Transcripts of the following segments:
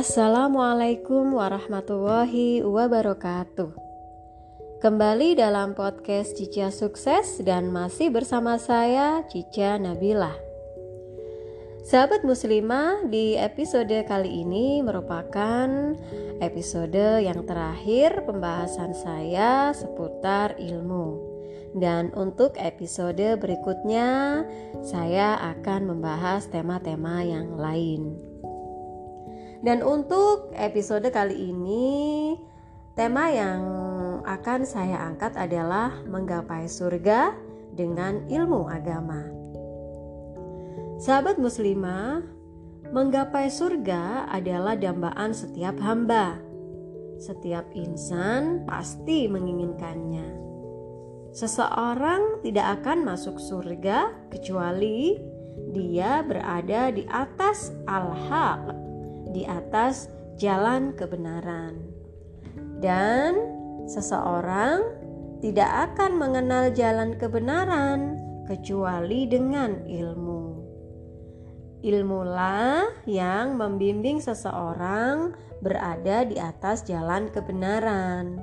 Assalamualaikum warahmatullahi wabarakatuh. Kembali dalam podcast Cica Sukses dan masih bersama saya Cica Nabila. Sahabat muslimah, di episode kali ini merupakan episode yang terakhir pembahasan saya seputar ilmu. Dan untuk episode berikutnya, saya akan membahas tema-tema yang lain. Dan untuk episode kali ini, tema yang akan saya angkat adalah menggapai surga dengan ilmu agama. Sahabat muslimah, menggapai surga adalah dambaan setiap hamba. Setiap insan pasti menginginkannya. Seseorang tidak akan masuk surga kecuali dia berada di atas al-haq di atas jalan kebenaran, dan seseorang tidak akan mengenal jalan kebenaran kecuali dengan ilmu. Ilmulah yang membimbing seseorang berada di atas jalan kebenaran.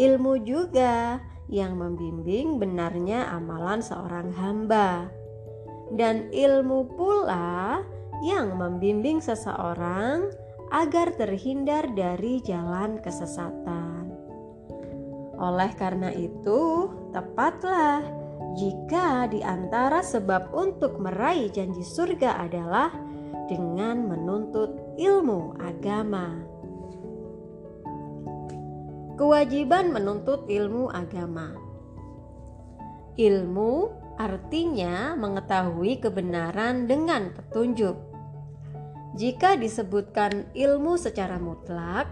Ilmu juga yang membimbing benarnya amalan seorang hamba, dan ilmu pula yang membimbing seseorang agar terhindar dari jalan kesesatan. Oleh karena itu, tepatlah jika di antara sebab untuk meraih janji surga adalah dengan menuntut ilmu agama. Kewajiban menuntut ilmu agama. Ilmu artinya mengetahui kebenaran dengan petunjuk jika disebutkan ilmu secara mutlak,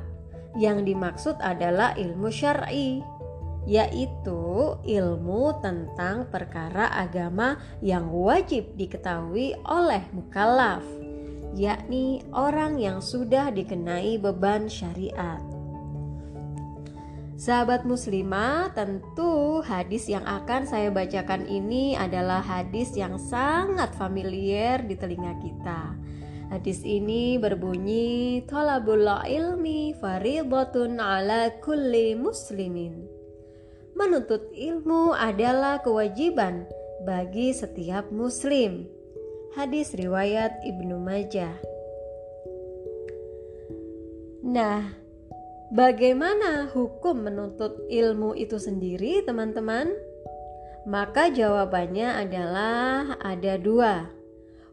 yang dimaksud adalah ilmu syar'i, yaitu ilmu tentang perkara agama yang wajib diketahui oleh mukallaf, yakni orang yang sudah dikenai beban syariat. Sahabat muslimah, tentu hadis yang akan saya bacakan ini adalah hadis yang sangat familiar di telinga kita Hadis ini berbunyi Talabul ilmi faridatun ala kulli muslimin. Menuntut ilmu adalah kewajiban bagi setiap muslim. Hadis riwayat Ibnu Majah. Nah, bagaimana hukum menuntut ilmu itu sendiri teman-teman? Maka jawabannya adalah ada dua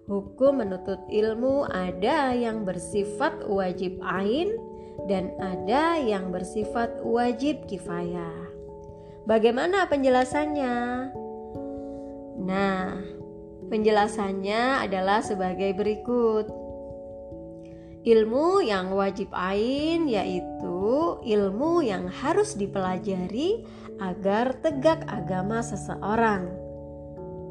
Hukum menuntut ilmu ada yang bersifat wajib ain dan ada yang bersifat wajib kifayah. Bagaimana penjelasannya? Nah, penjelasannya adalah sebagai berikut. Ilmu yang wajib ain yaitu ilmu yang harus dipelajari agar tegak agama seseorang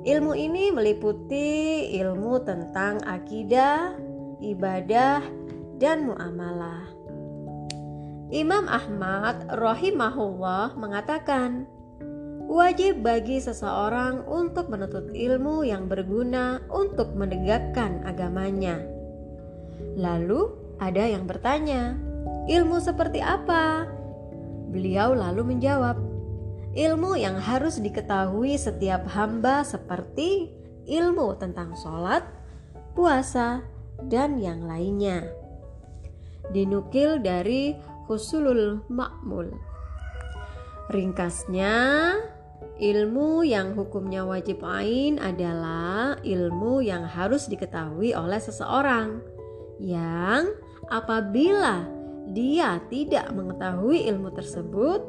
Ilmu ini meliputi ilmu tentang akidah, ibadah, dan muamalah. Imam Ahmad rahimahullah mengatakan, wajib bagi seseorang untuk menuntut ilmu yang berguna untuk menegakkan agamanya. Lalu ada yang bertanya, ilmu seperti apa? Beliau lalu menjawab, ilmu yang harus diketahui setiap hamba seperti ilmu tentang sholat, puasa, dan yang lainnya. Dinukil dari Husulul Makmul. Ringkasnya, ilmu yang hukumnya wajib ain adalah ilmu yang harus diketahui oleh seseorang yang apabila dia tidak mengetahui ilmu tersebut,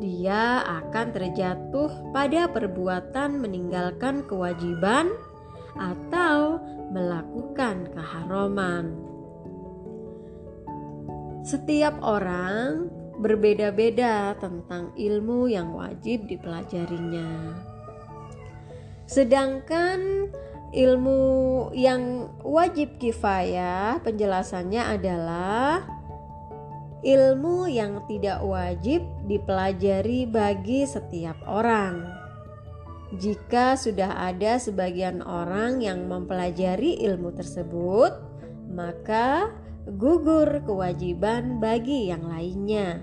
dia akan terjatuh pada perbuatan meninggalkan kewajiban atau melakukan keharaman. Setiap orang berbeda-beda tentang ilmu yang wajib dipelajarinya. Sedangkan ilmu yang wajib kifayah penjelasannya adalah ilmu yang tidak wajib dipelajari bagi setiap orang. Jika sudah ada sebagian orang yang mempelajari ilmu tersebut, maka gugur kewajiban bagi yang lainnya.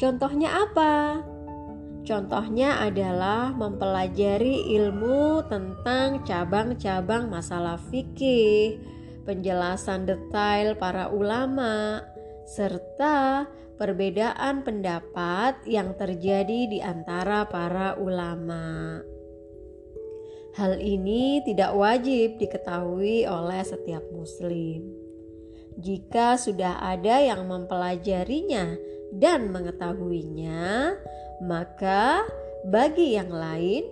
Contohnya apa? Contohnya adalah mempelajari ilmu tentang cabang-cabang masalah fikih, penjelasan detail para ulama, serta perbedaan pendapat yang terjadi di antara para ulama. Hal ini tidak wajib diketahui oleh setiap Muslim. Jika sudah ada yang mempelajarinya dan mengetahuinya, maka bagi yang lain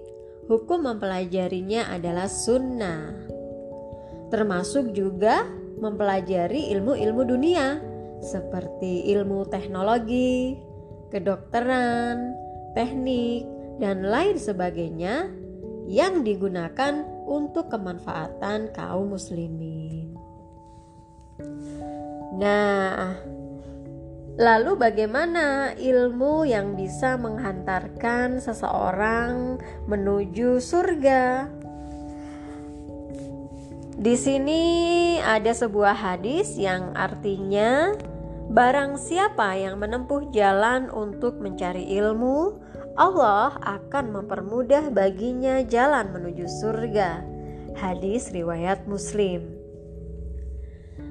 hukum mempelajarinya adalah sunnah. Termasuk juga mempelajari ilmu-ilmu dunia seperti ilmu teknologi, kedokteran, teknik, dan lain sebagainya yang digunakan untuk kemanfaatan kaum muslimin. Nah, lalu bagaimana ilmu yang bisa menghantarkan seseorang menuju surga? Di sini ada sebuah hadis yang artinya barang siapa yang menempuh jalan untuk mencari ilmu, Allah akan mempermudah baginya jalan menuju surga. Hadis riwayat Muslim.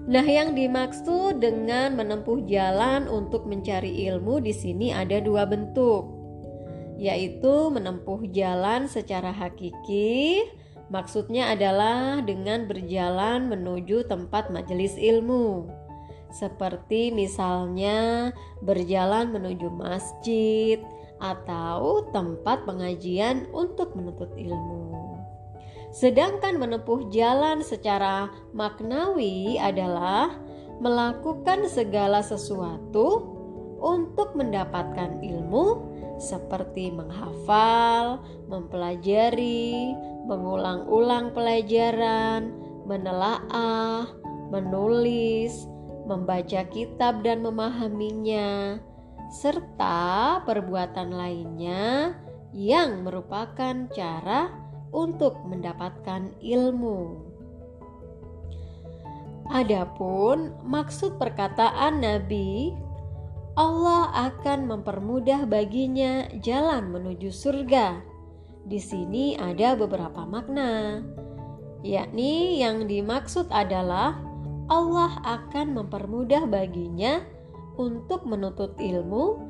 Nah, yang dimaksud dengan menempuh jalan untuk mencari ilmu di sini ada dua bentuk, yaitu menempuh jalan secara hakiki. Maksudnya adalah dengan berjalan menuju tempat majelis ilmu, seperti misalnya berjalan menuju masjid atau tempat pengajian untuk menuntut ilmu. Sedangkan menempuh jalan secara maknawi adalah melakukan segala sesuatu untuk mendapatkan ilmu seperti menghafal, mempelajari, mengulang-ulang pelajaran, menelaah, menulis, membaca kitab dan memahaminya, serta perbuatan lainnya yang merupakan cara untuk mendapatkan ilmu. Adapun maksud perkataan Nabi, Allah akan mempermudah baginya jalan menuju surga. Di sini ada beberapa makna, yakni yang dimaksud adalah Allah akan mempermudah baginya untuk menuntut ilmu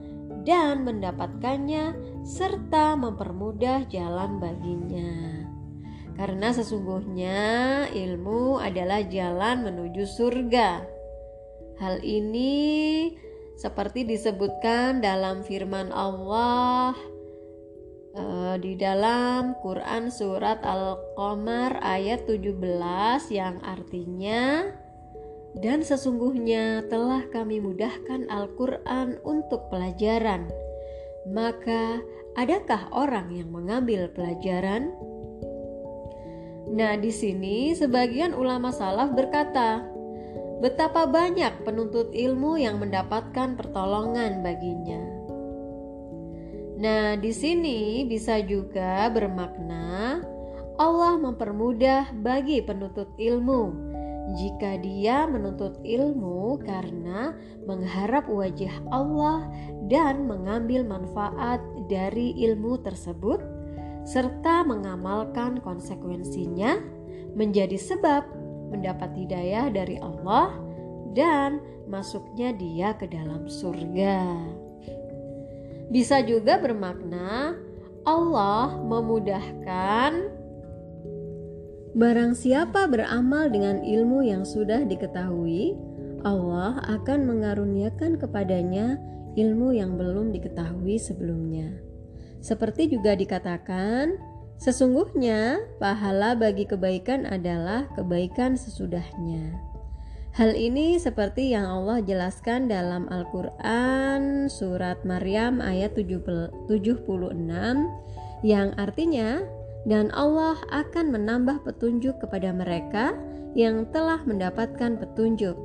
dan mendapatkannya serta mempermudah jalan baginya. Karena sesungguhnya ilmu adalah jalan menuju surga. Hal ini seperti disebutkan dalam firman Allah uh, di dalam Quran surat Al-Qamar ayat 17 yang artinya dan sesungguhnya telah kami mudahkan Al-Quran untuk pelajaran. Maka, adakah orang yang mengambil pelajaran? Nah, di sini sebagian ulama salaf berkata, betapa banyak penuntut ilmu yang mendapatkan pertolongan baginya. Nah, di sini bisa juga bermakna Allah mempermudah bagi penuntut ilmu jika dia menuntut ilmu karena mengharap wajah Allah dan mengambil manfaat dari ilmu tersebut, serta mengamalkan konsekuensinya, menjadi sebab mendapat hidayah dari Allah dan masuknya dia ke dalam surga. Bisa juga bermakna Allah memudahkan Barang siapa beramal dengan ilmu yang sudah diketahui, Allah akan mengaruniakan kepadanya ilmu yang belum diketahui sebelumnya. Seperti juga dikatakan, sesungguhnya pahala bagi kebaikan adalah kebaikan sesudahnya. Hal ini seperti yang Allah jelaskan dalam Al-Quran surat Maryam ayat 76 yang artinya dan Allah akan menambah petunjuk kepada mereka yang telah mendapatkan petunjuk.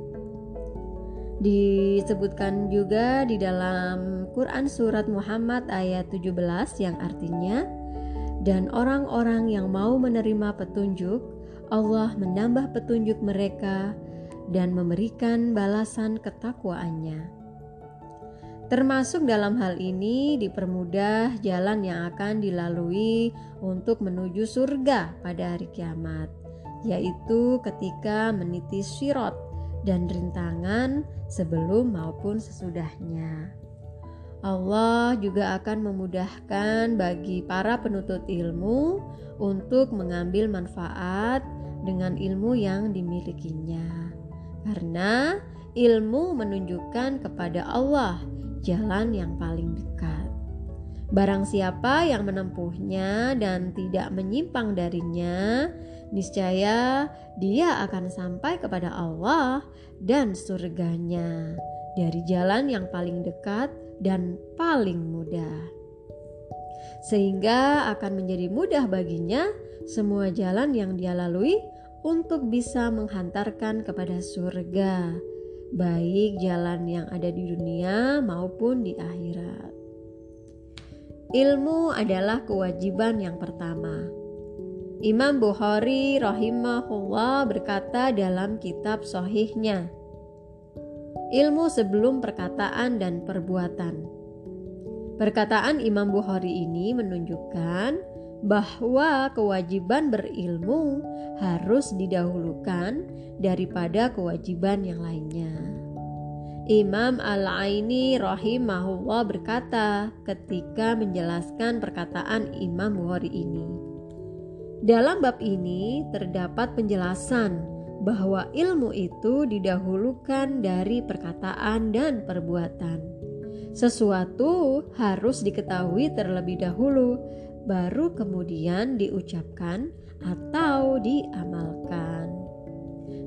Disebutkan juga di dalam Quran surat Muhammad ayat 17 yang artinya dan orang-orang yang mau menerima petunjuk Allah menambah petunjuk mereka dan memberikan balasan ketakwaannya. Termasuk dalam hal ini dipermudah jalan yang akan dilalui untuk menuju surga pada hari kiamat, yaitu ketika meniti sirot dan rintangan sebelum maupun sesudahnya. Allah juga akan memudahkan bagi para penuntut ilmu untuk mengambil manfaat dengan ilmu yang dimilikinya, karena ilmu menunjukkan kepada Allah jalan yang paling dekat. Barang siapa yang menempuhnya dan tidak menyimpang darinya, niscaya dia akan sampai kepada Allah dan surganya dari jalan yang paling dekat dan paling mudah. Sehingga akan menjadi mudah baginya semua jalan yang dia lalui untuk bisa menghantarkan kepada surga baik jalan yang ada di dunia maupun di akhirat. Ilmu adalah kewajiban yang pertama. Imam Bukhari rahimahullah berkata dalam kitab sohihnya, ilmu sebelum perkataan dan perbuatan. Perkataan Imam Bukhari ini menunjukkan bahwa kewajiban berilmu harus didahulukan daripada kewajiban yang lainnya. Imam Al-Aini rahimahullah berkata ketika menjelaskan perkataan Imam Bukhari ini. Dalam bab ini terdapat penjelasan bahwa ilmu itu didahulukan dari perkataan dan perbuatan. Sesuatu harus diketahui terlebih dahulu baru kemudian diucapkan atau diamalkan.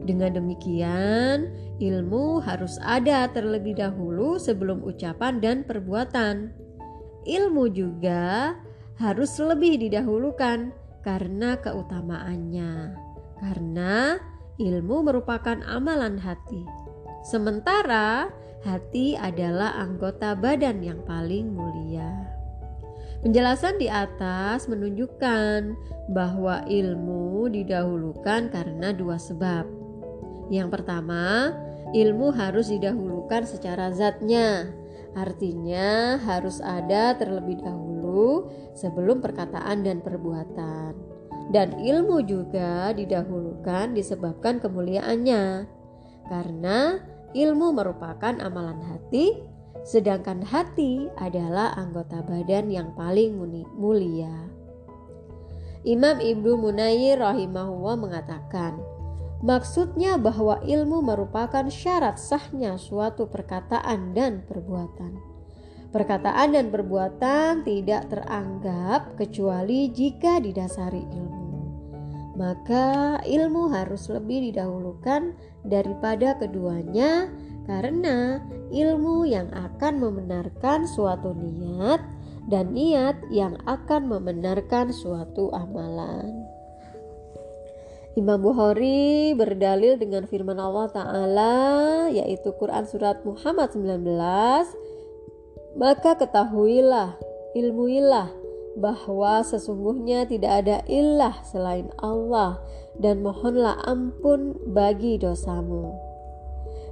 Dengan demikian, ilmu harus ada terlebih dahulu sebelum ucapan dan perbuatan. Ilmu juga harus lebih didahulukan karena keutamaannya, karena ilmu merupakan amalan hati. Sementara hati adalah anggota badan yang paling mulia. Penjelasan di atas menunjukkan bahwa ilmu didahulukan karena dua sebab. Yang pertama, ilmu harus didahulukan secara zatnya, artinya harus ada terlebih dahulu sebelum perkataan dan perbuatan. Dan ilmu juga didahulukan disebabkan kemuliaannya, karena ilmu merupakan amalan hati sedangkan hati adalah anggota badan yang paling mulia. Imam Ibnu Munayir rahimahullah mengatakan, maksudnya bahwa ilmu merupakan syarat sahnya suatu perkataan dan perbuatan. Perkataan dan perbuatan tidak teranggap kecuali jika didasari ilmu. Maka ilmu harus lebih didahulukan daripada keduanya karena ilmu yang akan membenarkan suatu niat dan niat yang akan membenarkan suatu amalan. Imam Bukhari berdalil dengan firman Allah Ta'ala yaitu Quran Surat Muhammad 19 Maka ketahuilah, ilmuilah bahwa sesungguhnya tidak ada ilah selain Allah dan mohonlah ampun bagi dosamu.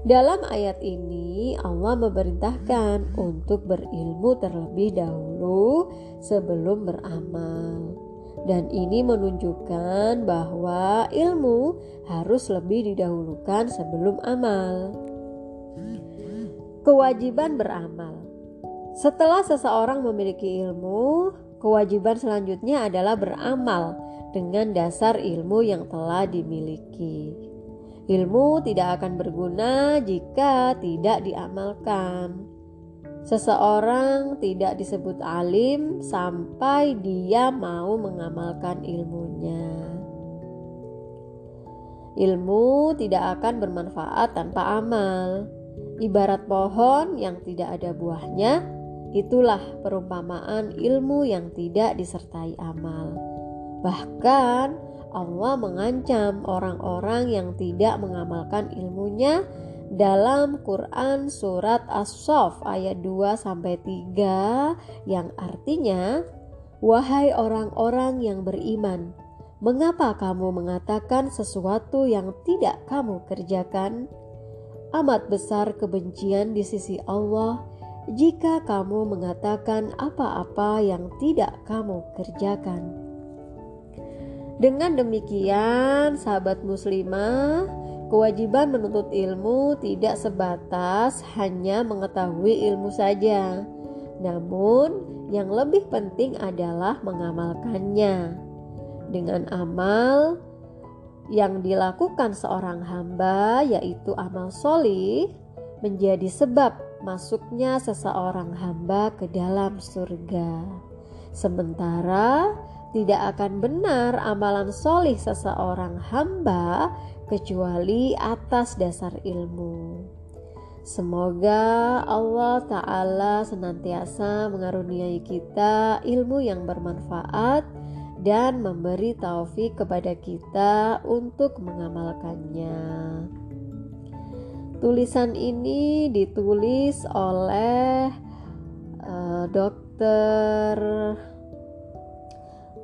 Dalam ayat ini, Allah memerintahkan untuk berilmu terlebih dahulu sebelum beramal, dan ini menunjukkan bahwa ilmu harus lebih didahulukan sebelum amal. Kewajiban beramal setelah seseorang memiliki ilmu, kewajiban selanjutnya adalah beramal dengan dasar ilmu yang telah dimiliki. Ilmu tidak akan berguna jika tidak diamalkan. Seseorang tidak disebut alim sampai dia mau mengamalkan ilmunya. Ilmu tidak akan bermanfaat tanpa amal. Ibarat pohon yang tidak ada buahnya, itulah perumpamaan ilmu yang tidak disertai amal. Bahkan, Allah mengancam orang-orang yang tidak mengamalkan ilmunya dalam Quran surat As-Saff ayat 2 sampai 3 yang artinya wahai orang-orang yang beriman Mengapa kamu mengatakan sesuatu yang tidak kamu kerjakan? Amat besar kebencian di sisi Allah jika kamu mengatakan apa-apa yang tidak kamu kerjakan. Dengan demikian, sahabat muslimah, kewajiban menuntut ilmu tidak sebatas hanya mengetahui ilmu saja, namun yang lebih penting adalah mengamalkannya dengan amal yang dilakukan seorang hamba, yaitu amal solih, menjadi sebab masuknya seseorang hamba ke dalam surga. Sementara tidak akan benar amalan solih seseorang hamba kecuali atas dasar ilmu. Semoga Allah Ta'ala senantiasa mengaruniai kita ilmu yang bermanfaat dan memberi taufik kepada kita untuk mengamalkannya. Tulisan ini ditulis oleh uh, dokter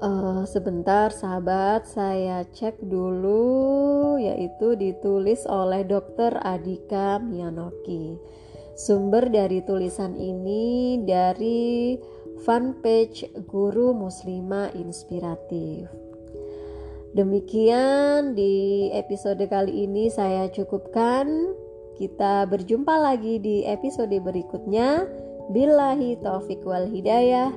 uh, sebentar sahabat saya cek dulu yaitu ditulis oleh dokter Adika Miyanoki. Sumber dari tulisan ini dari fanpage Guru Muslimah Inspiratif. Demikian di episode kali ini saya cukupkan. Kita berjumpa lagi di episode berikutnya. Billahi taufik wal hidayah.